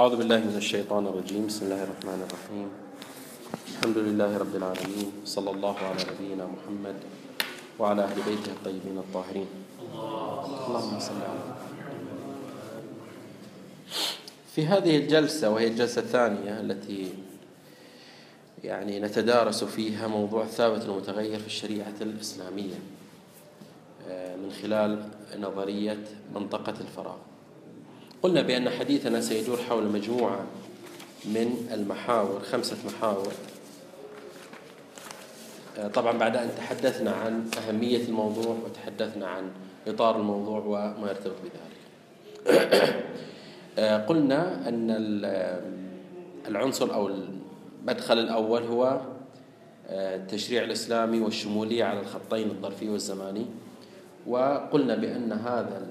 أعوذ بالله من الشيطان الرجيم. بسم الله الرحمن الرحيم. الحمد لله رب العالمين. صلى الله على نبينا محمد وعلى أهل بيته الطيبين الطاهرين. اللهم صل على في هذه الجلسة وهي الجلسة الثانية التي يعني نتدارس فيها موضوع ثابت المتغير في الشريعة الإسلامية آه، من خلال نظرية منطقة الفراغ. قلنا بأن حديثنا سيدور حول مجموعة من المحاور خمسة محاور. آه، طبعا بعد أن تحدثنا عن أهمية الموضوع وتحدثنا عن إطار الموضوع وما يرتبط بذلك. آه، قلنا أن العنصر أو المدخل الأول هو التشريع الإسلامي والشمولية على الخطين الظرفي والزماني. وقلنا بأن هذا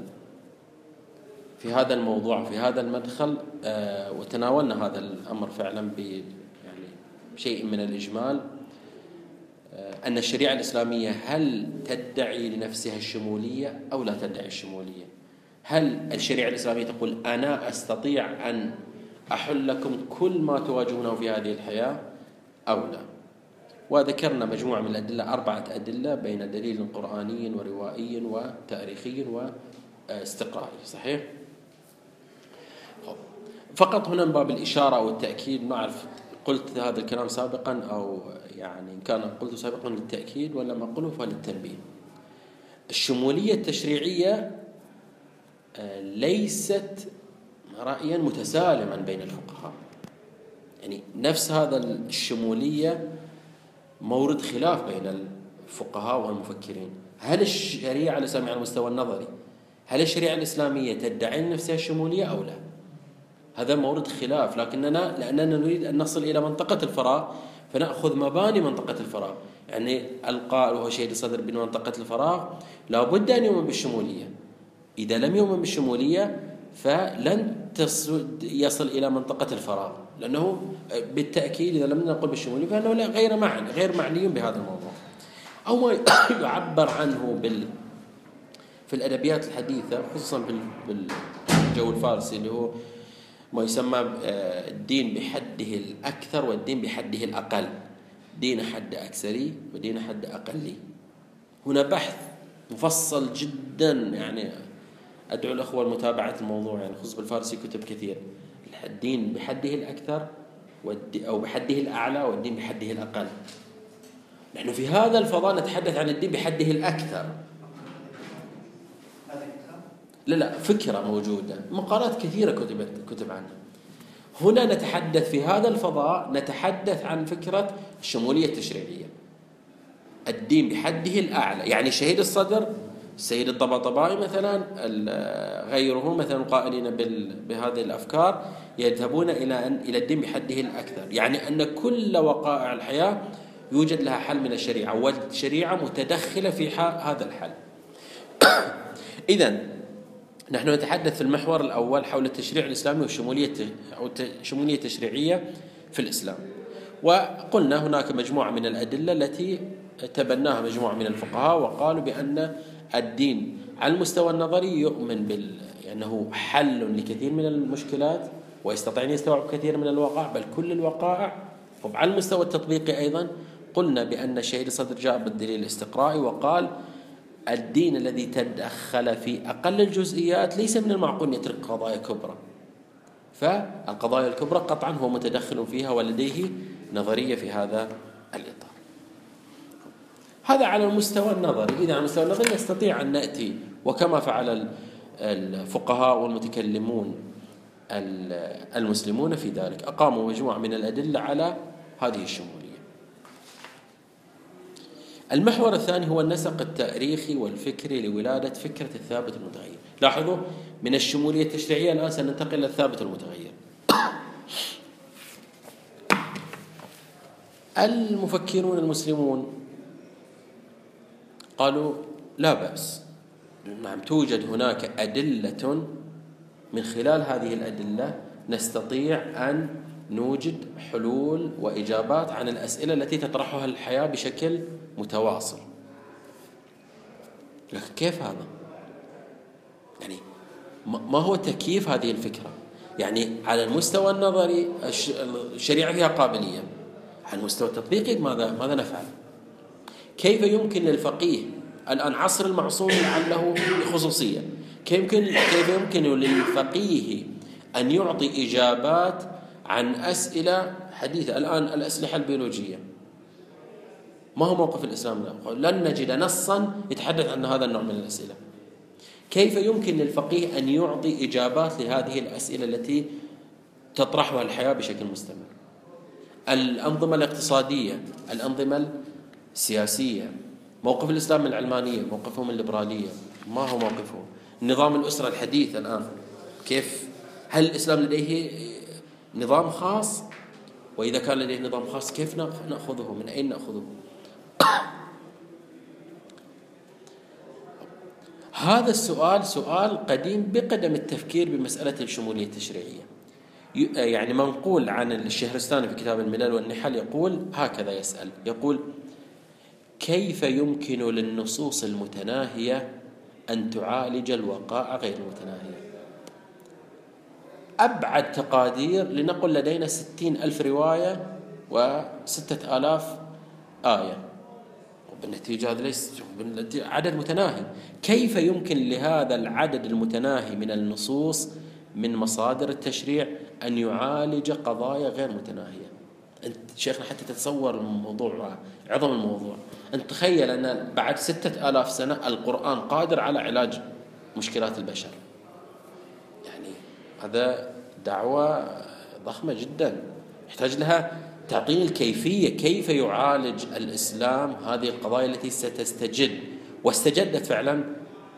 في هذا الموضوع في هذا المدخل آه، وتناولنا هذا الأمر فعلا ب يعني شيء من الإجمال آه، أن الشريعة الإسلامية هل تدعي لنفسها الشمولية أو لا تدعي الشمولية هل الشريعة الإسلامية تقول أنا أستطيع أن أحل لكم كل ما تواجهونه في هذه الحياة أو لا وذكرنا مجموعة من الأدلة أربعة أدلة بين دليل قرآني وروائي وتاريخي واستقرائي صحيح؟ فقط هنا من باب الإشارة أو التأكيد ما أعرف قلت هذا الكلام سابقا أو يعني إن كان قلته سابقا للتأكيد ولا ما أقوله فللتنبيه. الشمولية التشريعية آه، ليست رأيا متسالما بين الفقهاء. يعني نفس هذا الشمولية مورد خلاف بين الفقهاء والمفكرين. هل الشريعة الإسلامية على المستوى النظري هل الشريعة الإسلامية تدعي نفسها الشمولية أو لا؟ هذا مورد خلاف لكننا لأننا نريد أن نصل إلى منطقة الفراغ فنأخذ مباني منطقة الفراغ يعني القائل وهو شهيد الصدر بمنطقة الفراغ لابد أن يؤمن بالشمولية. إذا لم يؤمن بالشمولية فلن يصل إلى منطقة الفراغ لأنه بالتأكيد إذا لم نقل بالشمولية فإنه غير معني غير معني بهذا الموضوع. أو ما يعبر عنه بال في الأدبيات الحديثة خصوصا بالجو الفارسي اللي هو ما يسمى آه، الدين بحده الأكثر والدين بحده الأقل. دين حد أكثري ودين حد أقلي هنا بحث مفصل جدا يعني أدعو الأخوة لمتابعة الموضوع يعني خصوصا بالفارسي كتب كثير. الدين بحده الأكثر أو بحده الأعلى والدين بحده الأقل. نحن في هذا الفضاء نتحدث عن الدين بحده الأكثر. لا لا فكرة موجودة. مقالات كثيرة كتبت كتب عنها. هنا نتحدث في هذا الفضاء نتحدث عن فكرة الشمولية التشريعية. الدين بحده الأعلى. يعني شهيد الصدر السيد الطباطبائي مثلا غيره مثلا قائلين بهذه الأفكار يذهبون إلى ان إلى الدين بحده الأكثر، يعني أن كل وقائع الحياة يوجد لها حل من الشريعة والشريعة متدخلة في هذا الحل. اذا نحن نتحدث في المحور الأول حول التشريع الإسلامي والشمولية أو الشمولية التشريعية في الإسلام. وقلنا هناك مجموعة من الأدلة التي تبناها مجموعة من الفقهاء وقالوا بأن الدين على المستوى النظري يؤمن بال أنه حل لكثير من المشكلات ويستطيع أن يستوعب كثير من الوقائع بل كل الوقائع. وعلى المستوى التطبيقي أيضا قلنا بأن الشهيد الصدر جاء بالدليل الاستقرائي وقال الدين الذي تدخل في أقل الجزئيات ليس من المعقول أن يترك قضايا كبرى. فالقضايا الكبرى قطعا هو متدخل فيها ولديه نظرية في هذا الإطار. هذا على المستوى النظري. إذا على المستوى النظري نستطيع أن نأتي وكما فعل الفقهاء والمتكلمون المسلمون في ذلك أقاموا مجموعة من الأدلة على هذه الشمولية المحور الثاني هو النسق التاريخي والفكري لولادة فكرة الثابت المتغير. لاحظوا من الشمولية التشريعية الآن سننتقل إلى الثابت المتغير. المفكرون المسلمون قالوا لا بأس. نعم توجد هناك أدلة من خلال هذه الأدلة نستطيع أن نوجد حلول وإجابات عن الأسئلة التي تطرحها الحياة بشكل متواصل لكن كيف هذا؟ يعني ما هو تكييف هذه الفكرة؟ يعني على المستوى النظري الشريعة فيها قابلية على المستوى التطبيقي ماذا ماذا نفعل؟ كيف يمكن للفقيه الآن عصر المعصوم لعله خصوصية كيف يمكن كيف يمكن للفقيه أن يعطي إجابات عن أسئلة حديثة. الآن الأسلحة البيولوجية. ما هو موقف الإسلام لن نجد نصا يتحدث عن هذا النوع من الأسئلة. كيف يمكن للفقيه أن يعطي إجابات لهذه الأسئلة التي تطرحها الحياة بشكل مستمر؟ الأنظمة الاقتصادية الأنظمة السياسية موقف الإسلام من العلمانية موقفهم الليبرالية ما هو موقفهم؟ نظام الأسرة الحديث الآن كيف؟ هل الإسلام لديه نظام خاص وإذا كان لديه نظام خاص كيف نأخذه؟ من أين نأخذه؟ هذا السؤال سؤال قديم بقدم التفكير بمسألة الشمولية التشريعية. يعني منقول عن الشهرستاني في كتاب الملل والنحل يقول هكذا يسأل. يقول كيف يمكن للنصوص المتناهية أن تعالج الوقائع غير المتناهية؟ أبعد تقادير لنقل لدينا ستين ألف رواية وستة آلاف آية. وبالنتيجة هذا ليس عدد متناهي. كيف يمكن لهذا العدد المتناهي من النصوص من مصادر التشريع أن يعالج قضايا غير متناهية؟ أنت شيخنا حتى تتصور الموضوع عظم الموضوع. أنت تخيل أن بعد ستة آلاف سنة القرآن قادر على علاج مشكلات البشر. هذا دعوة ضخمة جدا. يحتاج لها تعطيني الكيفية كيف يعالج الإسلام هذه القضايا التي ستستجد؟ واستجدت فعلا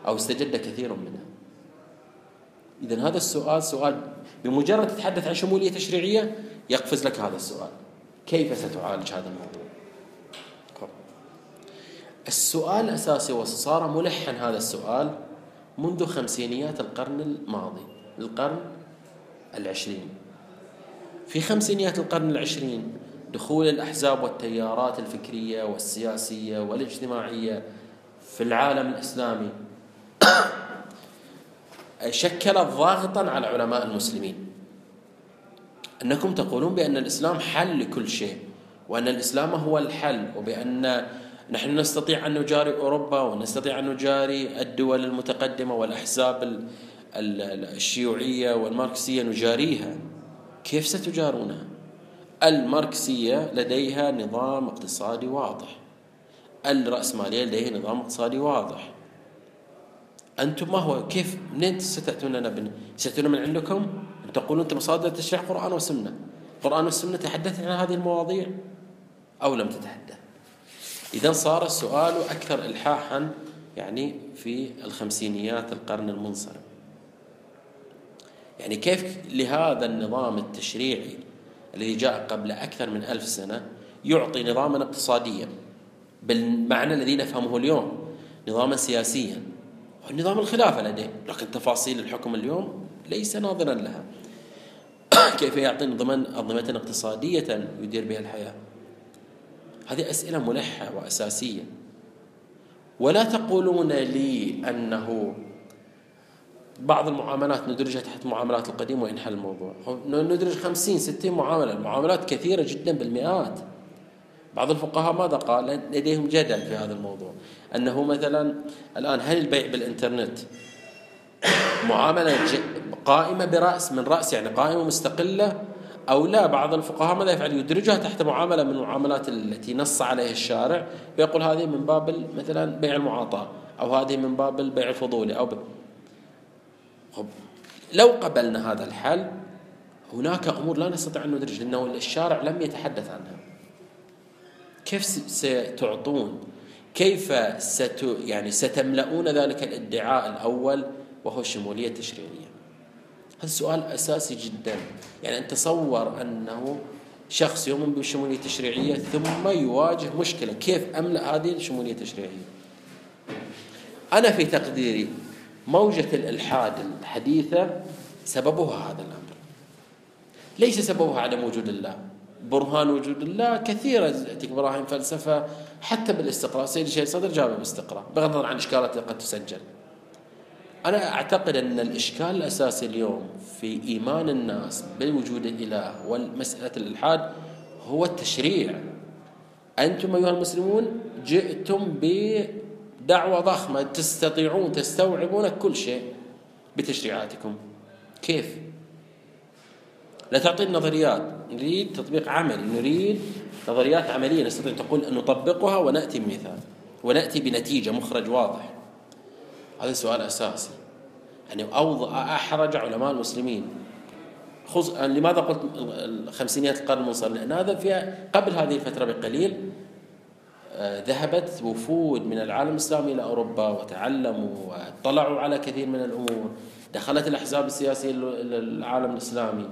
أو استجد كثير منها؟ إذا هذا السؤال سؤال بمجرد تتحدث عن شمولية تشريعية يقفز لك هذا السؤال. كيف ستعالج هذا الموضوع؟ السؤال الأساسي وصار ملحن هذا السؤال منذ خمسينيات القرن الماضي. القرن العشرين. في خمسينيات القرن العشرين دخول الأحزاب والتيارات الفكرية والسياسية والاجتماعية في العالم الإسلامي. شكلت ضاغطا على علماء المسلمين. أنكم تقولون بأن الإسلام حل لكل شيء وأن الإسلام هو الحل وبأن نحن نستطيع أن نجاري أوروبا ونستطيع أن نجاري الدول المتقدمة والأحزاب الشيوعية والماركسية نجاريها. كيف ستجارونها؟ الماركسية لديها نظام اقتصادي واضح. الرأسمالية لديها نظام اقتصادي واضح. أنتم ما هو كيف منين ستأتون لنا بن... ستأتون من عندكم؟ تقولون أنت مصادر تشريع قرآن وسنة. قرآن والسنة تحدثت عن هذه المواضيع أو لم تتحدث؟ إذا صار السؤال أكثر إلحاحا يعني في الخمسينيات القرن المنصرم. يعني كيف لهذا النظام التشريعي الذي جاء قبل أكثر من ألف سنة يعطي نظاما اقتصاديا بالمعنى الذي نفهمه اليوم نظاما سياسيا. ونظام الخلافة لديه لكن تفاصيل الحكم اليوم ليس ناظرا لها. كيف يعطي نظما أنظمة اقتصادية يدير بها الحياة؟ هذه أسئلة ملحة وأساسية. ولا تقولون لي أنه بعض المعاملات ندرجها تحت معاملات القديم وينحل الموضوع. ندرج خمسين ستين معاملة. المعاملات كثيرة جدا بالمئات. بعض الفقهاء ماذا قال؟ لديهم جدل في هذا الموضوع. أنه مثلا الآن هل البيع بالإنترنت معاملة قائمة برأس من رأس يعني قائمة مستقلة أو لا؟ بعض الفقهاء ماذا يفعل يدرجها تحت معاملة من المعاملات التي نص عليها الشارع ويقول هذه من باب مثلا بيع المعاطاة أو هذه من باب البيع الفضولي أو خب لو قبلنا هذا الحل هناك أمور لا نستطيع أن ندرج لأنه الشارع لم يتحدث عنها. كيف ستعطون؟ كيف ست يعني ستملؤون ذلك الادعاء الأول وهو الشمولية التشريعية؟ هذا سؤال أساسي جدا. يعني أن تصور أنه شخص يؤمن بالشمولية التشريعية ثم يواجه مشكلة كيف أملأ هذه الشمولية التشريعية؟ أنا في تقديري موجة الإلحاد الحديثة سببها هذا الأمر. ليس سببها عدم وجود الله. برهان وجود الله كثيرة تأتيك براهين فلسفة حتى بالاستقراء. سيد الشيخ صدر جابه بالاستقراء بغض النظر عن إشكالات قد تسجل. أنا أعتقد أن الإشكال الأساسي اليوم في إيمان الناس بوجود الإله والمسألة الإلحاد هو التشريع. أنتم أيها المسلمون جئتم بدعوة ضخمة تستطيعون تستوعبون كل شيء بتشريعاتكم. كيف؟ لا تعطي نظريات نريد تطبيق عملي. نريد نظريات عملية نستطيع تقول أن نطبقها ونأتي بمثال ونأتي بنتيجة مخرج واضح. هذا سؤال أساسي. يعني أوضع أحرج علماء المسلمين. خص... لماذا قلت خمسينيات القرن المنصرم لأن هذا فيها قبل هذه الفترة بقليل ذهبت وفود من العالم الإسلامي إلى أوروبا وتعلموا واطلعوا على كثير من الأمور. دخلت الأحزاب السياسية إلى العالم الإسلامي.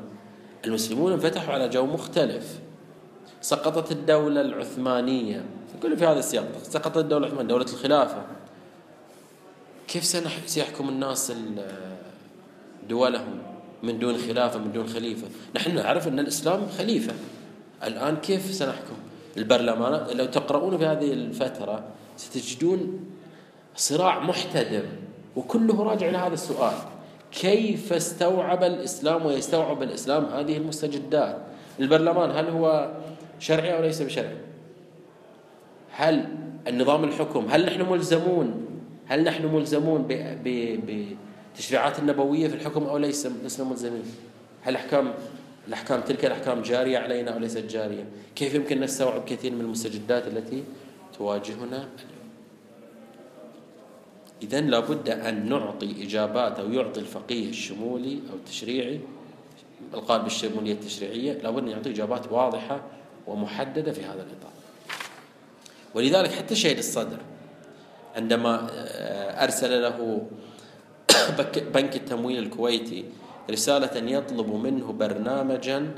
المسلمون انفتحوا على جو مختلف. سقطت الدولة العثمانية. كله في هذا السياق. سقطت الدولة العثمانية دولة الخلافة. كيف سيحكم الناس دولهم من دون خلافة من دون خليفة؟ نحن نعرف أن الإسلام خليفة. الآن كيف سنحكم؟ البرلمانات لو تقرؤون في هذه الفترة ستجدون صراع محتدم وكله راجع إلى هذا السؤال كيف استوعب الإسلام ويستوعب الإسلام هذه المستجدات؟ البرلمان هل هو شرعي أو ليس بشرعي؟ هل النظام الحكم هل نحن ملزمون؟ هل نحن ملزمون بالتشريعات النبوية في الحكم أو ليس لسنا ملزمين؟ هل أحكام الأحكام تلك الأحكام جارية علينا أو ليست جارية؟ كيف يمكن نستوعب كثير من المستجدات التي تواجهنا اليوم؟ إذا لابد أن نعطي إجابات أو يعطي الفقيه الشمولي أو التشريعي القائل بالشمولية التشريعية لابد أن يعطي إجابات واضحة ومحددة في هذا الإطار. ولذلك حتى شهيد الصدر عندما آه، أرسل له بنك التمويل الكويتي رسالة يطلب منه برنامجا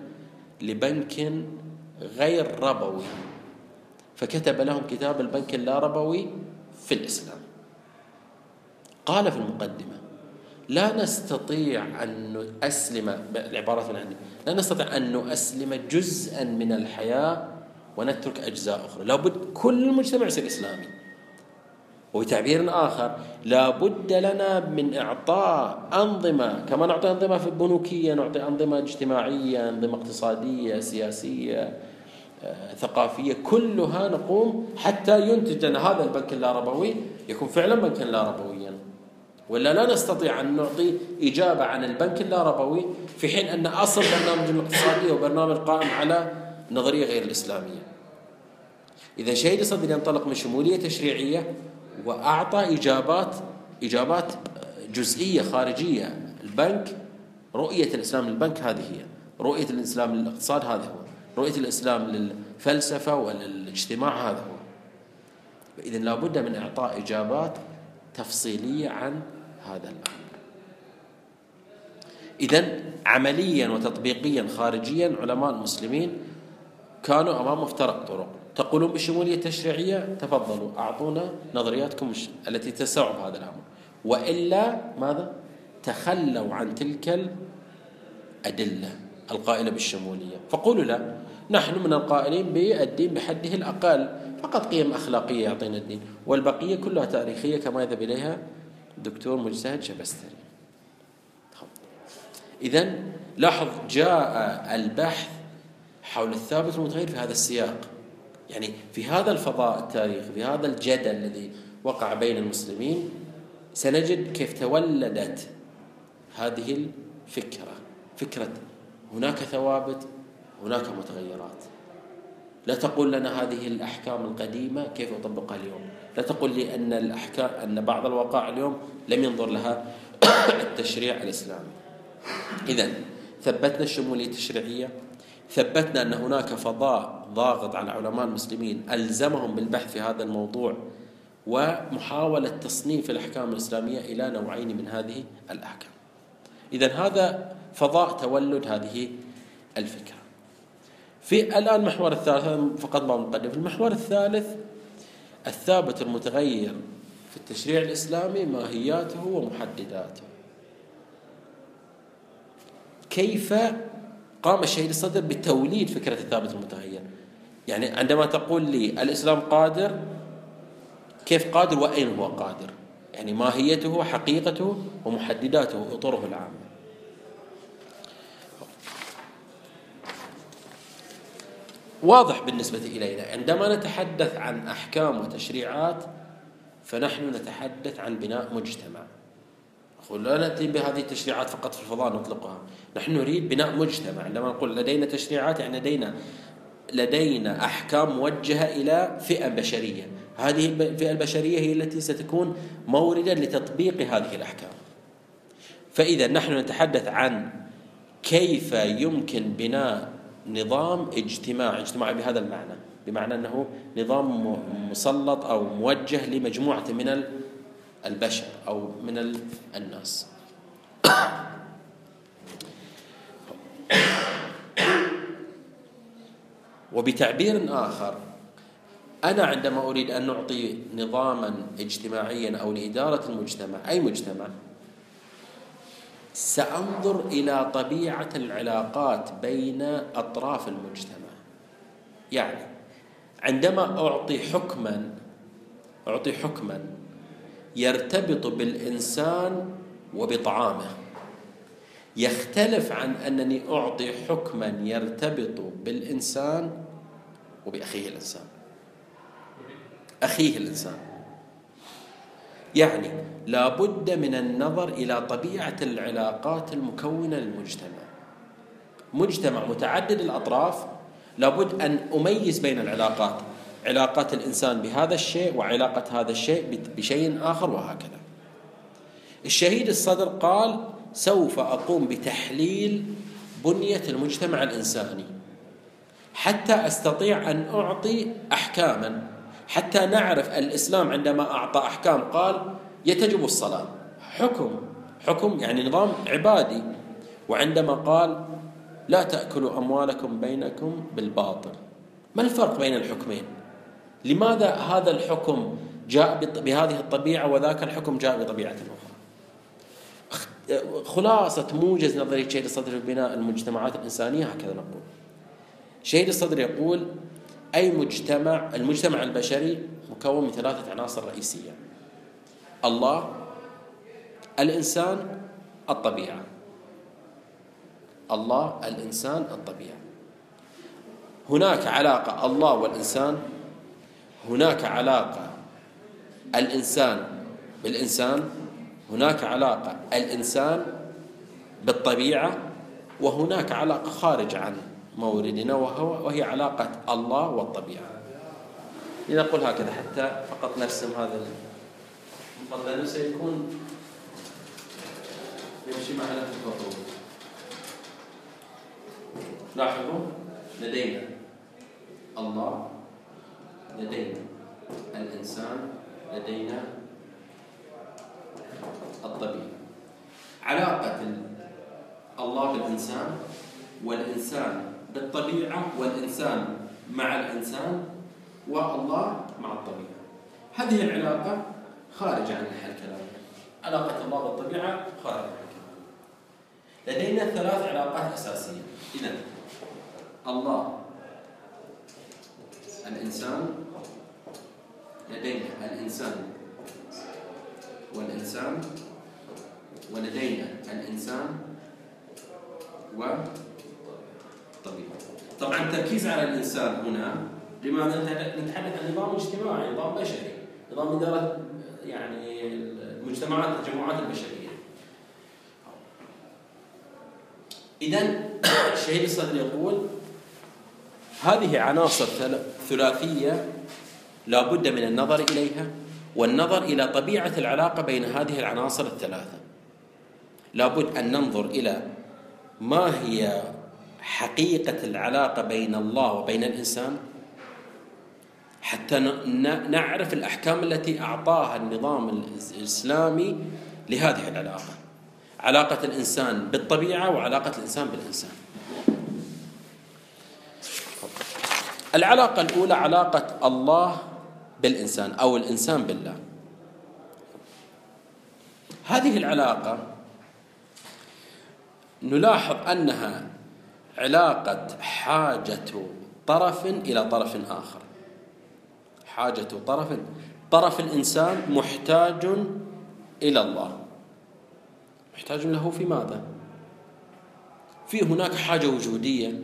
لبنك غير ربوي. فكتب لهم كتاب البنك اللا ربوي في الإسلام. قال في المقدمة لا نستطيع أن نؤسلم العبارات من عندي. لا نستطيع أن نؤسلم جزءا من الحياة ونترك أجزاء أخرى. لابد كل المجتمع يصير إسلامي. وبتعبير آخر. لابد لنا من إعطاء أنظمة كما نعطي أنظمة في البنوكية نعطي أنظمة اجتماعية أنظمة اقتصادية سياسية آه، ثقافية كلها نقوم حتى ينتج لنا. هذا البنك اللاربوي يكون فعلا بنكا لا ربويا ولا لا نستطيع أن نعطي إجابة عن البنك اللاربوي في حين أن أصل برنامج الاقتصادي هو برنامج قائم على نظرية غير الإسلامية. إذا شهيد صدر ينطلق من شمولية تشريعية وأعطى إجابات إجابات جزئية خارجية. البنك رؤية الإسلام للبنك هذه هي. رؤية الإسلام للاقتصاد هذا هو. رؤية الإسلام للفلسفة وللاجتماع هذا هو. إذا لابد من إعطاء إجابات تفصيلية عن هذا الأمر. إذا عمليا وتطبيقيا خارجيا علماء المسلمين كانوا أمام مفترق طرق. تقولون بالشمولية التشريعية تفضلوا أعطونا نظرياتكم التي تستوعب هذا الأمر. وإلا ماذا؟ تخلوا عن تلك الأدلة القائلة بالشمولية. فقولوا لا نحن من القائلين بالدين بحده الأقل. فقط قيم أخلاقية يعطينا الدين والبقية كلها تاريخية كما يذهب إليها دكتور مجتهد شبستري. إذا لاحظ جاء البحث حول الثابت المتغير في هذا السياق. يعني في هذا الفضاء التاريخي في هذا الجدل الذي وقع بين المسلمين سنجد كيف تولدت هذه الفكرة. فكرة هناك ثوابت هناك متغيرات. لا تقول لنا هذه الأحكام القديمة كيف أطبقها اليوم. لا تقول لي أن الأحكام أن بعض الوقائع اليوم لم ينظر لها التشريع الإسلامي. إذا ثبتنا الشمولية التشريعية. ثبتنا أن هناك فضاء ضاغط على علماء المسلمين ألزمهم بالبحث في هذا الموضوع ومحاولة تصنيف الأحكام الإسلامية إلى نوعين من هذه الأحكام. إذا هذا فضاء تولد هذه الفكرة. في الآن المحور الثالث فقط ما مقدم في المحور الثالث الثابت المتغير في التشريع الإسلامي ماهياته ومحدداته. كيف قام الشهيد الصدر بتوليد فكرة الثابت المتغير. يعني عندما تقول لي الإسلام قادر كيف قادر وأين هو قادر؟ يعني ماهيته حقيقته ومحدداته اطره العامة. واضح بالنسبة إلينا عندما نتحدث عن أحكام وتشريعات فنحن نتحدث عن بناء مجتمع. لا نأتي بهذه التشريعات فقط في الفضاء نطلقها. نحن نريد بناء مجتمع. عندما نقول لدينا تشريعات يعني لدينا لدينا أحكام موجهة إلى فئة بشرية. هذه الفئة البشرية هي التي ستكون موردا لتطبيق هذه الأحكام. فإذا نحن نتحدث عن كيف يمكن بناء نظام اجتماعي اجتماعي بهذا المعنى. بمعنى أنه نظام مسلط أو موجه لمجموعة من البشر أو من الناس. وبتعبير آخر أنا عندما أريد أن نعطي نظاما اجتماعيا أو لإدارة المجتمع أي مجتمع؟ سأنظر إلى طبيعة العلاقات بين أطراف المجتمع. يعني عندما أعطي حكما أعطي حكما يرتبط بالإنسان وبطعامه. يختلف عن أنني أعطي حكما يرتبط بالإنسان وبأخيه الإنسان. أخيه الإنسان. يعني لا بد من النظر إلى طبيعة العلاقات المكونة للمجتمع. مجتمع متعدد الأطراف لابد أن أميز بين العلاقات. علاقة الإنسان بهذا الشيء وعلاقة هذا الشيء بشيء آخر وهكذا. الشهيد الصدر قال سوف أقوم بتحليل بنية المجتمع الإنساني حتى أستطيع أن أعطي أحكاما حتى نعرف الإسلام عندما أعطى أحكام. قال يتجب الصلاة. حكم حكم يعني نظام عبادي. وعندما قال لا تأكلوا أموالكم بينكم بالباطل. ما الفرق بين الحكمين؟ لماذا هذا الحكم جاء بهذه الطبيعة وذاك الحكم جاء بطبيعة أخرى؟ خلاصة موجز نظرية شهيد الصدر في بناء المجتمعات الإنسانية هكذا نقول. شهيد الصدر يقول أي مجتمع المجتمع البشري مكون من ثلاثة عناصر رئيسية. الله الإنسان الطبيعة. الله الإنسان الطبيعة. هناك علاقة الله والإنسان هناك علاقة الإنسان بالإنسان هناك علاقة الإنسان بالطبيعة وهناك علاقة خارج عن موردنا وهو وهي علاقة الله والطبيعة. لنقول هكذا حتى فقط نرسم هذا المفضل سيكون يمشي معنا في لاحظوا؟ لدينا الله لدينا. الإنسان لدينا الطبيعة علاقة الله بالإنسان والإنسان بالطبيعة والإنسان مع الإنسان والله مع الطبيعة. هذه العلاقة خارجة عن الكلام. علاقة الله بالطبيعة خارجة عن الكلام. لدينا ثلاث علاقات أساسية. إذا الله الإنسان لدينا الإنسان والإنسان ولدينا الإنسان والطبيعة طبعا التركيز على الإنسان هنا لماذا؟ نتحدث عن نظام اجتماعي نظام بشري نظام إدارة يعني المجتمعات التجمعات البشرية. إذا الشهيد الصدر يقول هذه عناصر ثلاثية لا بد من النظر إليها والنظر إلى طبيعة العلاقة بين هذه العناصر الثلاثة. لا بد أن ننظر إلى ما هي حقيقة العلاقة بين الله وبين الإنسان حتى نعرف الأحكام التي أعطاها النظام الإسلامي لهذه العلاقة. علاقة الإنسان بالطبيعة وعلاقة الإنسان بالإنسان. العلاقة الأولى علاقة الله بالإنسان أو الإنسان بالله. هذه العلاقة نلاحظ أنها علاقة حاجة طرف إلى طرف آخر. حاجة طرف طرف الإنسان محتاج إلى الله. محتاج له في ماذا؟ في هناك حاجة وجودية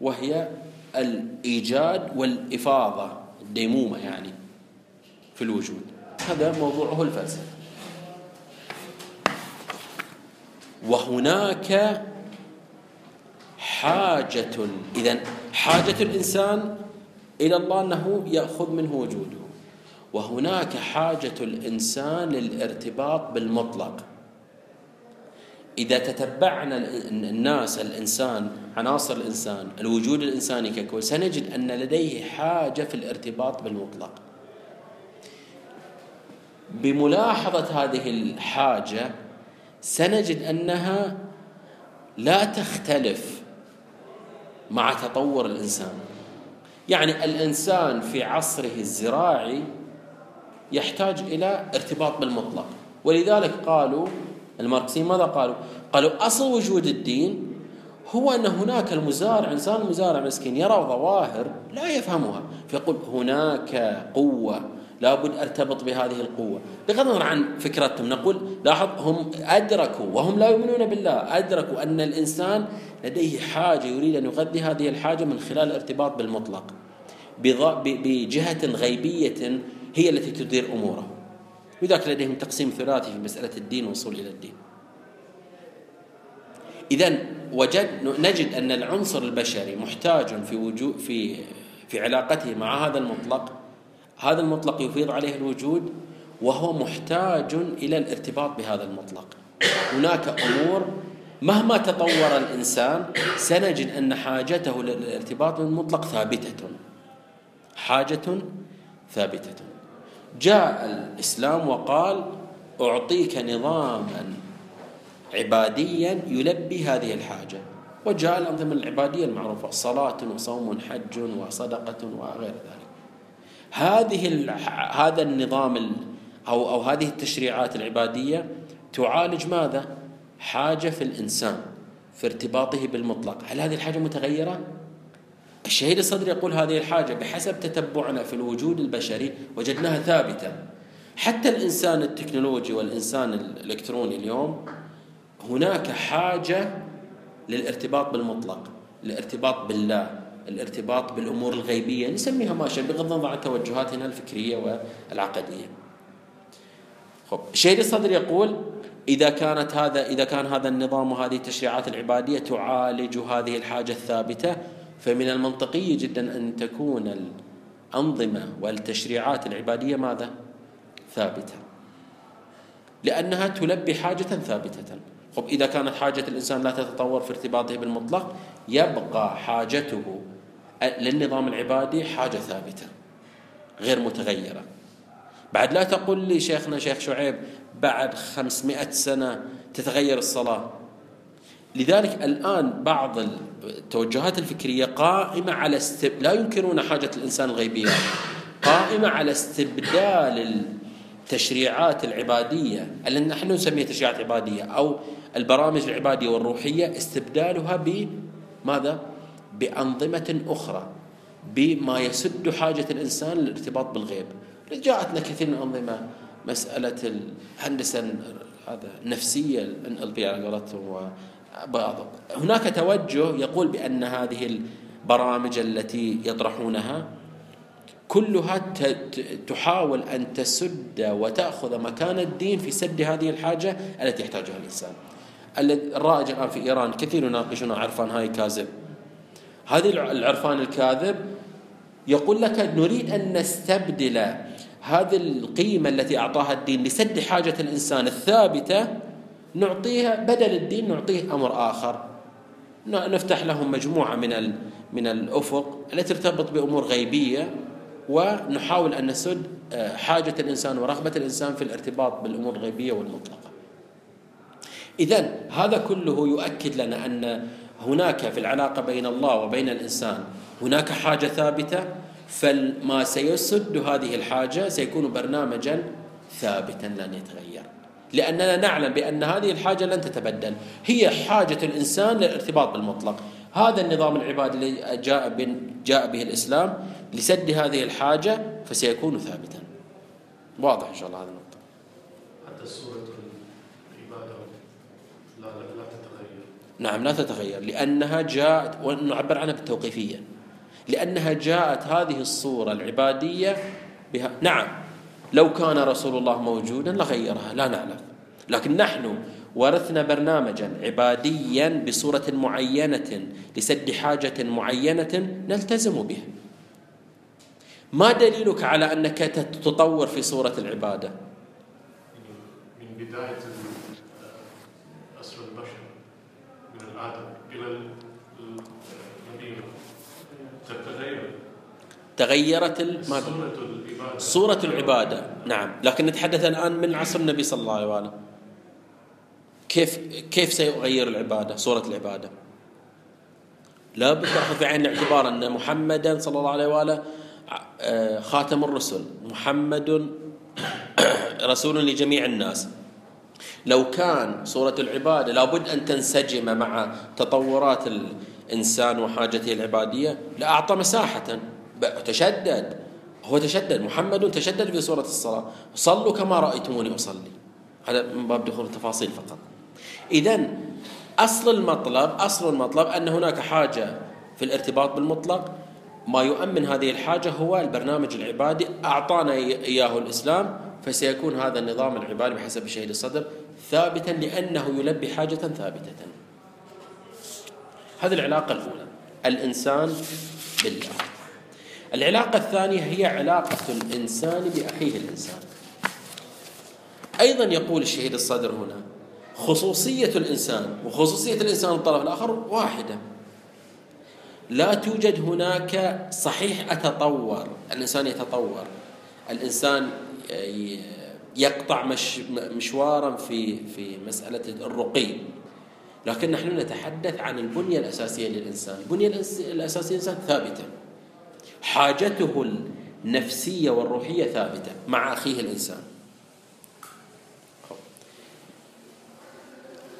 وهي الإيجاد والإفاضة. الديمومة يعني في الوجود. هذا موضوعه الفلسفة وهناك حاجة إذا حاجة الإنسان إلى الله أنه يأخذ منه وجوده. وهناك حاجة الإنسان للارتباط بالمطلق. إذا تتبعنا الناس الإنسان عناصر الإنسان الوجود الإنساني ككل سنجد أن لديه حاجة في الارتباط بالمطلق. بملاحظة هذه الحاجة سنجد أنها لا تختلف مع تطور الإنسان. يعني الإنسان في عصره الزراعي يحتاج إلى ارتباط بالمطلق. ولذلك قالوا الماركسيين ماذا قالوا؟ قالوا أصل وجود الدين هو أن هناك المزارع إنسان مزارع مسكين يرى ظواهر لا يفهمها فيقول هناك قوة لابد أرتبط بهذه القوة بغض النظر عن فكرتهم نقول لاحظ هم أدركوا وهم لا يؤمنون بالله أدركوا أن الإنسان لديه حاجة يريد أن يغذي هذه الحاجة من خلال الارتباط بالمطلق بجهة غيبية هي التي تدير أموره لذلك لديهم تقسيم ثلاثي في مسألة الدين والوصول إلى الدين. إذا وجد نجد أن العنصر البشري محتاج في وجود في في علاقته مع هذا المطلق. هذا المطلق يفيض عليه الوجود وهو محتاج إلى الارتباط بهذا المطلق. هناك أمور مهما تطور الإنسان سنجد أن حاجته للارتباط بالمطلق ثابتة. حاجة ثابتة. جاء الإسلام وقال أعطيك نظاما عباديا يلبي هذه الحاجة وجاء الأنظمة العبادية المعروفة صلاة وصوم حج وصدقة وغير ذلك هذه هذا النظام أو أو هذه التشريعات العبادية تعالج ماذا؟ حاجة في الإنسان في ارتباطه بالمطلق هل هذه الحاجة متغيرة؟ الشهيد الصدر يقول هذه الحاجة بحسب تتبعنا في الوجود البشري وجدناها ثابتة. حتى الإنسان التكنولوجي والإنسان الإلكتروني اليوم هناك حاجة للارتباط بالمطلق الارتباط بالله الارتباط بالأمور الغيبية نسميها ما شاء بغض النظر عن توجهاتنا الفكرية والعقدية. خب الشهيد الصدر يقول إذا كانت هذا إذا كان هذا النظام وهذه التشريعات العبادية تعالج هذه الحاجة الثابتة فمن المنطقي جدا أن تكون الأنظمة والتشريعات العبادية ماذا؟ ثابتة. لأنها تلبي حاجة ثابتة. خب إذا كانت حاجة الإنسان لا تتطور في ارتباطه بالمطلق يبقى حاجته للنظام العبادي حاجة ثابتة غير متغيرة. بعد لا تقول لي شيخنا شيخ شعيب بعد خمسمائة سنة تتغير الصلاة. لذلك الآن بعض التوجهات الفكرية قائمة على استب... لا ينكرون حاجة الإنسان الغيبية قائمة على استبدال التشريعات العبادية التي نحن نسميها تشريعات عبادية أو البرامج العبادية والروحية استبدالها بماذا؟ بأنظمة أخرى بما يسد حاجة الإنسان للارتباط بالغيب جاءتنا كثير من الأنظمة مسألة الهندسة هذا النفسية ال على قولتهم هناك توجه يقول بأن هذه البرامج التي يطرحونها كلها تحاول أن تسد وتأخذ مكان الدين في سد هذه الحاجة التي يحتاجها الإنسان. الرائج الآن في إيران كثير يناقشون عرفان هاي كاذب. هذه العرفان الكاذب يقول لك نريد أن نستبدل هذه القيمة التي أعطاها الدين لسد حاجة الإنسان الثابتة نعطيها بدل الدين نعطيه أمر آخر. نفتح لهم مجموعة من من الأفق التي ترتبط بأمور غيبية ونحاول أن نسد آه، حاجة الإنسان ورغبة الإنسان في الارتباط بالأمور الغيبية والمطلقة. إذا هذا كله يؤكد لنا أن هناك في العلاقة بين الله وبين الإنسان هناك حاجة ثابتة فما سيسد هذه الحاجة سيكون برنامجا ثابتا لن يتغير. لأننا نعلم بأن هذه الحاجة لن تتبدل. هي حاجة الإنسان للارتباط بالمطلق هذا النظام العبادي الذي جاء, جاء به الإسلام لسد هذه الحاجة فسيكون ثابتا. واضح إن شاء الله هذا النقطة. حتى صورة العبادة لا لا, تتغير. نعم لا تتغير. لأنها جاءت ونعبر عنها بالتوقيفية. لأنها جاءت هذه الصورة العبادية بها نعم. لو كان رسول الله موجودا لغيرها لا نعلم. لكن نحن ورثنا برنامجا عباديا بصورة معينة لسد حاجة معينة نلتزم به ما دليلك على أنك تتطور في صورة العبادة؟ من بداية أسر البشر من الآدم إلى المدينة تتغير. تغيرت العبادة صورة العبادة. نعم. لكن نتحدث الآن من عصر النبي صلى الله عليه وآله. كيف كيف سيغير العبادة صورة العبادة؟ لا بد تأخذ في عين الاعتبار أن محمدا صلى الله عليه وآله آه، خاتم الرسل. محمد رسول لجميع الناس. لو كان صورة العبادة لابد أن تنسجم مع تطورات الإنسان وحاجته العبادية لأعطى مساحة تشدد. هو تشدد محمد تشدد في صورة الصلاة. صلوا كما رأيتموني أصلي. هذا من باب دخول التفاصيل فقط. إذا أصل المطلب أصل المطلب أن هناك حاجة في الارتباط بالمطلق. ما يؤمن هذه الحاجة هو البرنامج العبادي أعطانا إياه الإسلام فسيكون هذا النظام العبادي بحسب شهيد الصدر ثابتا لأنه يلبي حاجة ثابتة. هذه العلاقة الأولى. الإنسان بالله. العلاقة الثانية هي علاقة الإنسان بأخيه الإنسان. أيضا يقول الشهيد الصدر هنا خصوصية الإنسان وخصوصية الإنسان الطرف الآخر واحدة. لا توجد هناك صحيح أتطور الإنسان يتطور. الإنسان يقطع مش مشوارا في في مسألة الرقي. لكن نحن نتحدث عن البنية الأساسية للإنسان. البنية الأساسية للإنسان ثابتة. حاجته النفسية والروحية ثابتة مع أخيه الإنسان.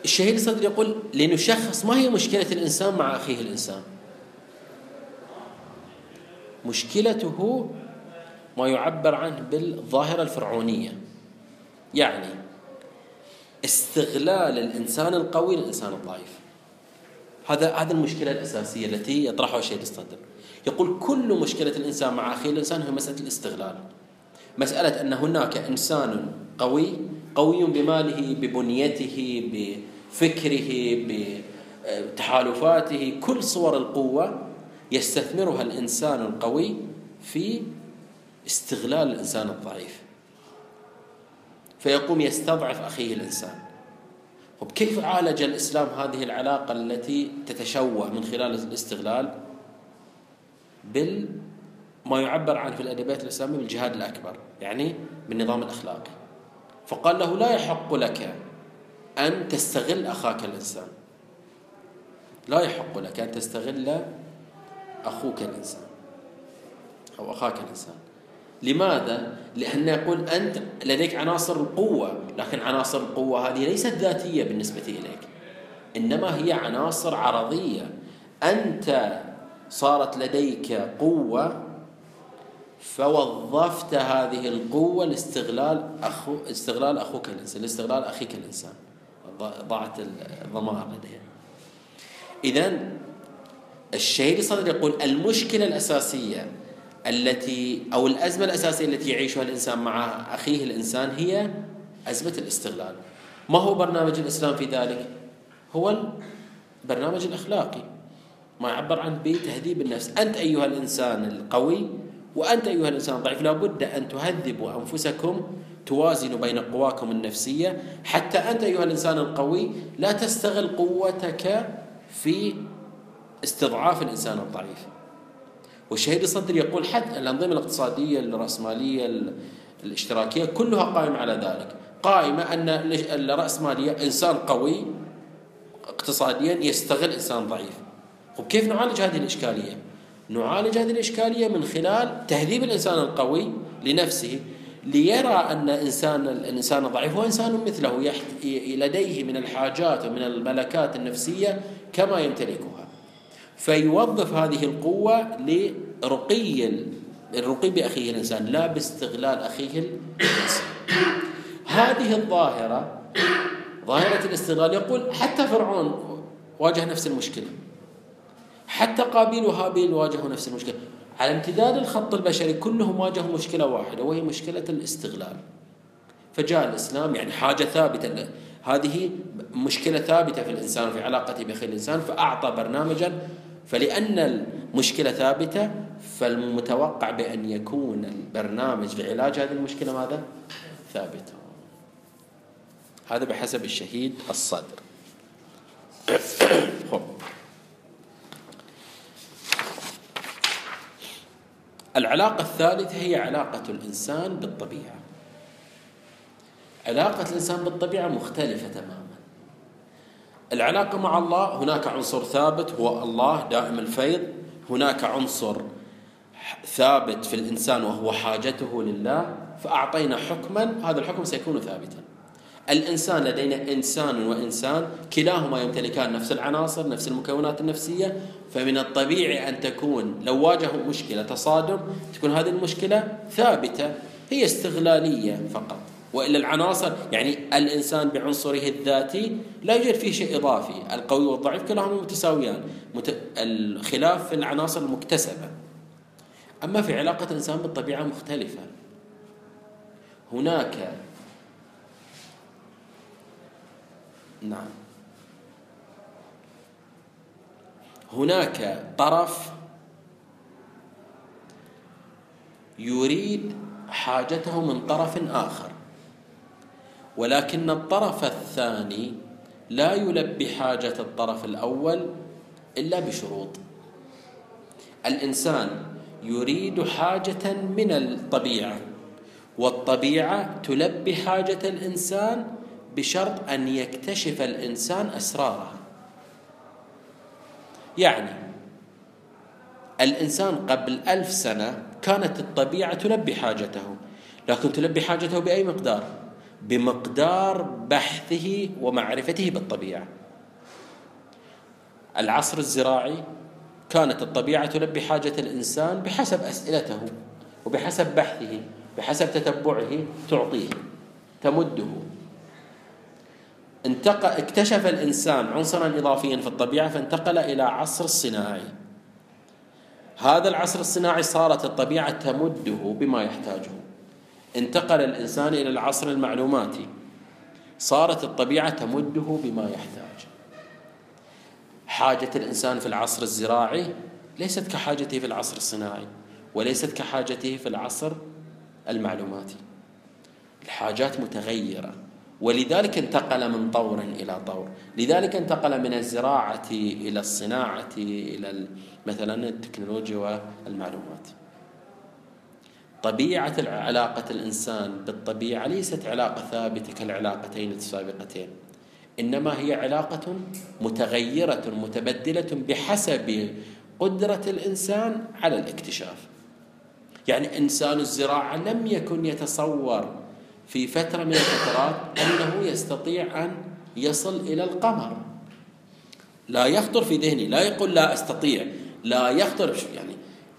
الشهيد الصدر يقول لنشخص ما هي مشكلة الإنسان مع أخيه الإنسان؟ مشكلته ما يعبر عنه بالظاهرة الفرعونية. يعني استغلال الإنسان القوي للإنسان الضعيف. هذا هذا المشكلة الأساسية التي يطرحها الشهيد الصدر. يقول كل مشكلة الإنسان مع أخيه الإنسان هي مسألة الاستغلال. مسألة أن هناك إنسان قوي قوي بماله ببنيته بفكره بتحالفاته كل صور القوة يستثمرها الإنسان القوي في استغلال الإنسان الضعيف. فيقوم يستضعف أخيه الإنسان. طب كيف عالج الإسلام هذه العلاقة التي تتشوه من خلال الاستغلال؟ بال ما يعبر عنه في الأدبيات الإسلامية بالجهاد الأكبر يعني بالنظام الأخلاقي. فقال له لا يحق لك أن تستغل أخاك الإنسان. لا يحق لك أن تستغل أخوك الإنسان أو أخاك الإنسان. لماذا؟ لأنه يقول أنت لديك عناصر القوة لكن عناصر القوة هذه ليست ذاتية بالنسبة إليك إنما هي عناصر عرضية. أنت صارت لديك قوة فوظفت هذه القوة لاستغلال أخو استغلال أخوك الإنسان لاستغلال أخيك الإنسان. ضاعت الضمائر لديها. إذا الشهيد الصدر يقول المشكلة الأساسية التي أو الأزمة الأساسية التي يعيشها الإنسان مع أخيه الإنسان هي أزمة الاستغلال. ما هو برنامج الإسلام في ذلك؟ هو البرنامج الأخلاقي. ما يعبر عنه بتهذيب النفس. أنت أيها الإنسان القوي وأنت أيها الإنسان الضعيف. لابد أن تهذبوا أنفسكم توازنوا بين قواكم النفسية. حتى أنت أيها الإنسان القوي لا تستغل قوتك في استضعاف الإنسان الضعيف. والشهيد الصدر يقول حتى الأنظمة الاقتصادية الرأسمالية الاشتراكية كلها قائمة على ذلك. قائمة أن الرأسمالية إنسان قوي اقتصاديا يستغل إنسان ضعيف. وكيف نعالج هذه الإشكالية؟ نعالج هذه الإشكالية من خلال تهذيب الإنسان القوي لنفسه ليرى أن إنسان الإنسان الضعيف هو إنسان مثله لديه من الحاجات ومن الملكات النفسية كما يمتلكها. فيوظف هذه القوة لرقي الرقي بأخيه الإنسان لا باستغلال أخيه الإنسان هذه الظاهرة ظاهرة الاستغلال يقول حتى فرعون واجه نفس المشكلة. حتى قابيل وهابيل واجهوا نفس المشكلة. على امتداد الخط البشري كلهم واجهوا مشكلة واحدة وهي مشكلة الاستغلال. فجاء الإسلام يعني حاجة ثابتة هذه مشكلة ثابتة في الإنسان في علاقته بأخي الإنسان فأعطى برنامجا. فلأن المشكلة ثابتة فالمتوقع بأن يكون البرنامج لعلاج هذه المشكلة ماذا؟ ثابت. هذا بحسب الشهيد الصدر. العلاقة الثالثة هي علاقة الإنسان بالطبيعة. علاقة الإنسان بالطبيعة مختلفة تماما. العلاقة مع الله هناك عنصر ثابت هو الله دائم الفيض. هناك عنصر ثابت في الإنسان وهو حاجته لله فأعطينا حكما هذا الحكم سيكون ثابتا. الإنسان لدينا إنسان وإنسان كلاهما يمتلكان نفس العناصر نفس المكونات النفسية فمن الطبيعي أن تكون لو واجهوا مشكلة تصادم تكون هذه المشكلة ثابتة هي استغلالية فقط وإلا العناصر يعني الإنسان بعنصره الذاتي لا يوجد فيه شيء إضافي، القوي والضعيف كلاهما متساويان، مت... الخلاف في العناصر المكتسبه. أما في علاقة الإنسان بالطبيعة مختلفة. هناك نعم. هناك طرف يريد حاجته من طرف آخر ولكن الطرف الثاني لا يلبي حاجة الطرف الأول إلا بشروط. الإنسان يريد حاجة من الطبيعة والطبيعة تلبي حاجة الإنسان بشرط أن يكتشف الإنسان أسرارها يعني الإنسان قبل ألف سنة كانت الطبيعة تلبي حاجته لكن تلبي حاجته بأي مقدار؟ بمقدار بحثه ومعرفته بالطبيعة. العصر الزراعي كانت الطبيعة تلبي حاجة الإنسان بحسب أسئلته وبحسب بحثه بحسب تتبعه تعطيه تمده. انتقل اكتشف الإنسان عنصرا اضافيا في الطبيعة فانتقل إلى عصر الصناعي. هذا العصر الصناعي صارت الطبيعة تمده بما يحتاجه. انتقل الإنسان إلى العصر المعلوماتي. صارت الطبيعة تمده بما يحتاج حاجة الإنسان في العصر الزراعي ليست كحاجته في العصر الصناعي وليست كحاجته في العصر المعلوماتي. الحاجات متغيرة. ولذلك انتقل من طور إلى طور. لذلك انتقل من الزراعة إلى الصناعة إلى مثلا التكنولوجيا والمعلومات. طبيعة علاقة الإنسان بالطبيعة ليست علاقة ثابتة كالعلاقتين السابقتين. إنما هي علاقة متغيرة متبدلة بحسب قدرة الإنسان على الاكتشاف. يعني إنسان الزراعة لم يكن يتصور في فترة من الفترات أنه يستطيع أن يصل إلى القمر. لا يخطر في ذهني لا يقول لا أستطيع لا يخطر يعني؟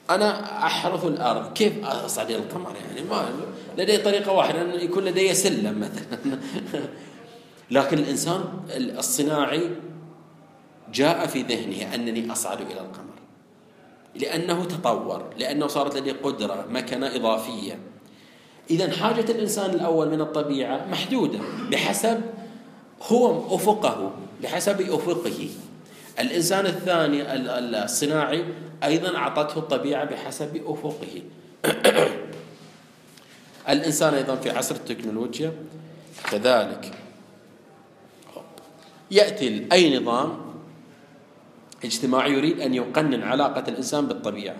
أنا أحرث الأرض. كيف أصعد إلى القمر يعني؟ ما لدي طريقة واحدة أن يكون لدي سلم مثلا. لكن الإنسان الصناعي جاء في ذهنه أنني أصعد إلى القمر. لأنه تطور لأنه صارت لديه قدرة مكنة إضافية. إذا حاجة الإنسان الأول من الطبيعة محدودة بحسب هو أفقه بحسب أفقه. الإنسان الثاني الصناعي أيضا أعطته الطبيعة بحسب أفقه. الإنسان أيضا في عصر التكنولوجيا كذلك. يأتي أي نظام اجتماعي يريد أن يقنن علاقة الإنسان بالطبيعة.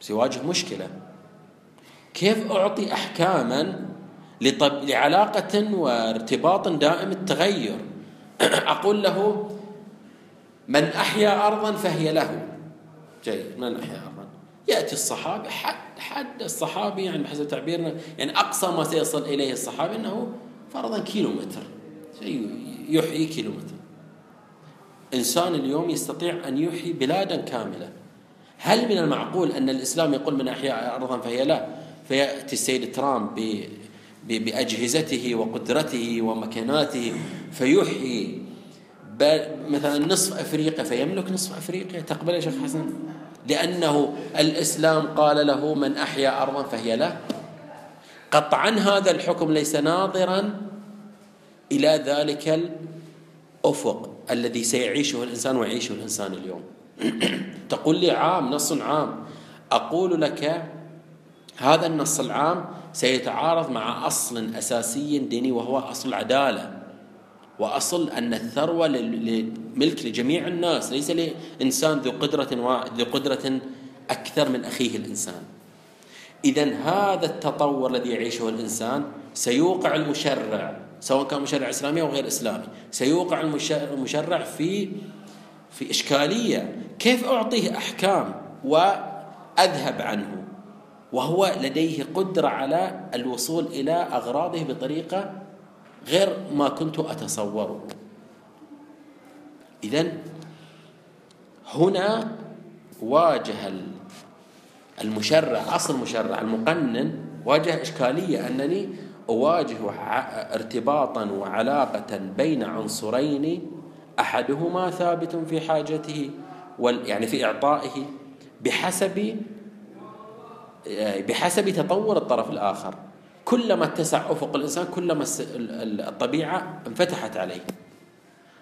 سيواجه مشكلة. كيف أعطي أحكاما لطب... لعلاقة وارتباط دائم التغير؟ أقول له من أحيا أرضا فهي له. جيد. من أحيا أرضا؟ يأتي الصحابي. حد حد الصحابي يعني بحسب تعبيرنا يعني أقصى ما سيصل إليه الصحابي أنه فرضا كيلومتر. شيء يحيي كيلومتر. إنسان اليوم يستطيع أن يحيي بلادا كاملة. هل من المعقول أن الإسلام يقول من أحيا أرضا فهي لا فيأتي السيد ترامب بأجهزته وقدرته ومكاناته فيحيي مثلا نصف أفريقيا فيملك نصف أفريقيا. تقبل يا شيخ حسن؟ لأنه الإسلام قال له من أحيا أرضا فهي له. قطعا هذا الحكم ليس ناظرا إلى ذلك الأفق الذي سيعيشه الإنسان ويعيشه الإنسان اليوم. تقول لي عام نص عام. أقول لك هذا النص العام سيتعارض مع أصل أساسي ديني وهو أصل العدالة وأصل أن الثروة ملك لجميع الناس ليس لإنسان ذو قدرة ذو قدرة أكثر من أخيه الإنسان. إذا هذا التطور الذي يعيشه الإنسان سيوقع المشرع سواء كان مشرع إسلامي أو غير إسلامي سيوقع المشرع في في إشكالية كيف أعطيه أحكام وأذهب عنه؟ وهو لديه قدرة على الوصول إلى أغراضه بطريقة غير ما كنت أتصوره. إذا هنا واجه المشرع أصل المشرع المقنن واجه إشكالية أنني أواجه ارتباطا وعلاقة بين عنصرين أحدهما ثابت في حاجته يعني في إعطائه بحسب بحسب تطور الطرف الآخر. كلما اتسع أفق الإنسان كلما الطبيعة انفتحت عليه.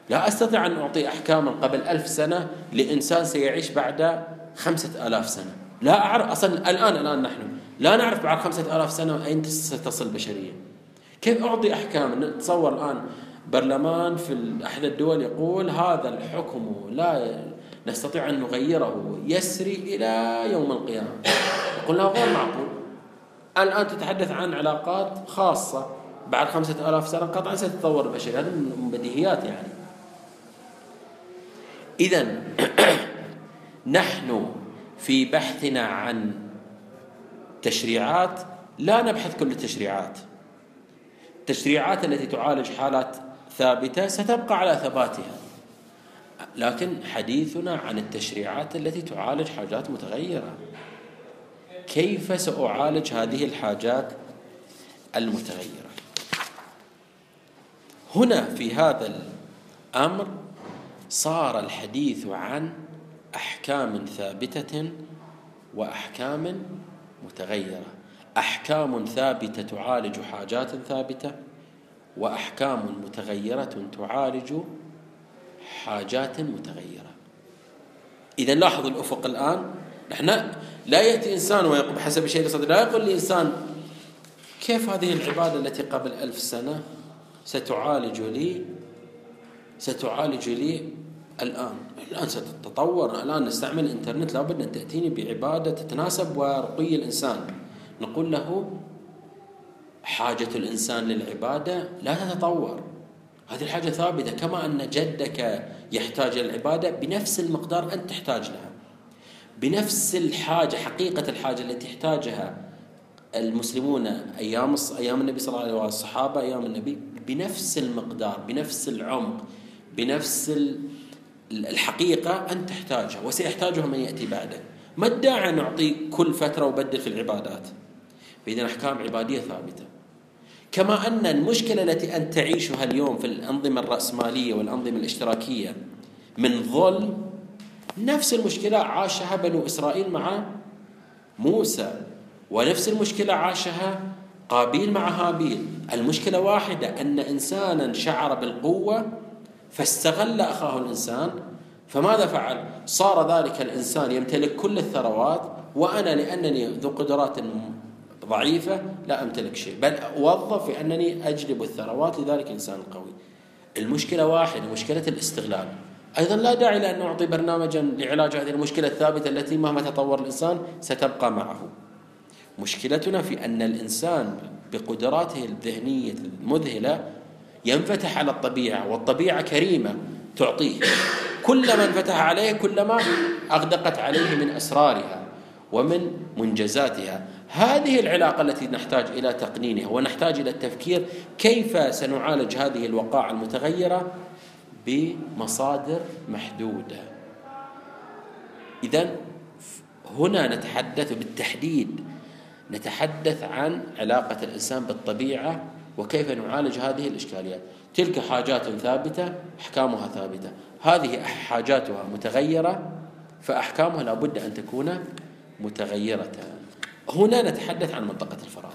لا أستطيع أن أعطي أحكاما قبل ألف سنة لإنسان سيعيش بعد خمسة آلاف سنة. لا أعرف أصلا الآن الآن نحن. لا نعرف بعد خمسة آلاف سنة أين ستصل البشرية كيف أعطي أحكام؟ نتصور الآن برلمان في أحد الدول يقول هذا الحكم لا نستطيع أن نغيره. يسري إلى يوم القيامة. قلنا غير معقول الآن تتحدث عن علاقات خاصة. بعد خمسة آلاف سنة قطعا ستتطور البشرية هذا من بديهيات يعني. إذا نحن في بحثنا عن تشريعات. لا نبحث كل التشريعات. التشريعات التي تعالج حالات ثابتة ستبقى على ثباتها. لكن حديثنا عن التشريعات التي تعالج حاجات متغيرة. كيف سأعالج هذه الحاجات المتغيرة؟ هنا في هذا الأمر صار الحديث عن أحكام ثابتة وأحكام متغيرة. أحكام ثابتة تعالج حاجات ثابتة وأحكام متغيرة تعالج حاجات متغيرة. إذا لاحظوا الأفق الآن. نحن لا يأتي إنسان ويقول بحسب شيء صدر لا يقول الإنسان كيف هذه العبادة التي قبل ألف سنة ستعالج لي ستعالج لي الآن؟ الآن ستتطور الآن نستعمل الإنترنت لابد أن تأتيني بعبادة تتناسب ورقي الإنسان. نقول له حاجة الإنسان للعبادة لا تتطور. هذه الحاجة ثابتة كما أن جدك يحتاج إلى العبادة بنفس المقدار أنت تحتاج لها. بنفس الحاجة حقيقة الحاجة التي يحتاجها المسلمون أيام أيام النبي صلى الله عليه وسلم والصحابة أيام النبي بنفس المقدار بنفس العمق بنفس الحقيقة أنت تحتاجها وسيحتاجها من يأتي بعدك. ما الداعي نعطي كل فترة وبدل في العبادات؟ فإذا أحكام عبادية ثابتة. كما أن المشكلة التي أنت تعيشها اليوم في الأنظمة الرأسمالية والأنظمة الاشتراكية من ظلم نفس المشكلة عاشها بنو إسرائيل مع موسى ونفس المشكلة عاشها قابيل مع هابيل. المشكلة واحدة أن إنسانا شعر بالقوة فاستغل أخاه الإنسان. فماذا فعل؟ صار ذلك الإنسان يمتلك كل الثروات وأنا لأنني ذو قدرات ضعيفة لا أمتلك شيء بل أوظف في أنني أجلب الثروات لذلك إنسان قوي. المشكلة واحدة مشكلة الاستغلال. أيضا لا داعي لأن نعطي برنامجا لعلاج هذه المشكلة الثابتة التي مهما تطور الإنسان ستبقى معه. مشكلتنا في أن الإنسان بقدراته الذهنية المذهلة ينفتح على الطبيعة والطبيعة كريمة تعطيه. كلما انفتح عليه كلما أغدقت عليه من أسرارها ومن منجزاتها. هذه العلاقة التي نحتاج إلى تقنينها ونحتاج إلى التفكير كيف سنعالج هذه الوقائع المتغيرة بمصادر محدودة. إذا هنا نتحدث بالتحديد. نتحدث عن علاقة الإنسان بالطبيعة وكيف نعالج هذه الإشكاليات. تلك حاجات ثابتة أحكامها ثابتة. هذه حاجاتها متغيرة فأحكامها لابد أن تكون متغيرة. هنا نتحدث عن منطقة الفراغ.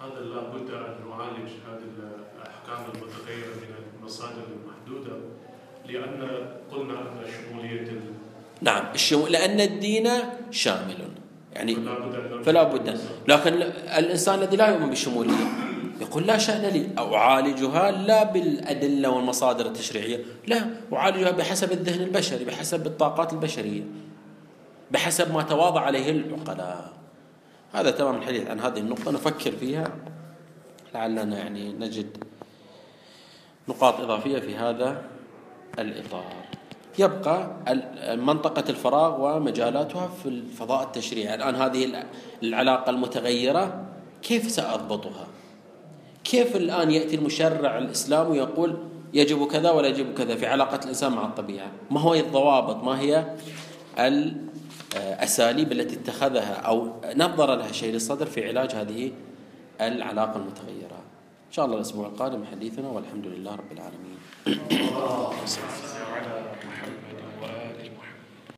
هذا لابد أن نعالج المصادر المحدودة لأن قلنا أن شمولية نعم الشمول لأن الدين شامل. يعني فلا بد لكن الإنسان الذي لا يؤمن بالشمولية يقول لا شأن لي أو أعالجها لا بالأدلة والمصادر التشريعية لا أعالجها بحسب الذهن البشري بحسب الطاقات البشرية بحسب ما تواضع عليه العقلاء. هذا تمام الحديث عن هذه النقطة نفكر فيها لعلنا يعني نجد نقاط إضافية في هذا الإطار. يبقى منطقة الفراغ ومجالاتها في الفضاء التشريعي. الآن هذه العلاقة المتغيرة كيف سأضبطها؟ كيف الآن يأتي المشرع الإسلامي ويقول يجب كذا ولا يجب كذا في علاقة الإنسان مع الطبيعة؟ ما هو الضوابط؟ ما هي الأساليب التي اتخذها أو نظر لها شيء للصدر في علاج هذه العلاقة المتغيرة؟ إن شاء الله الأسبوع القادم حديثنا والحمد لله رب العالمين.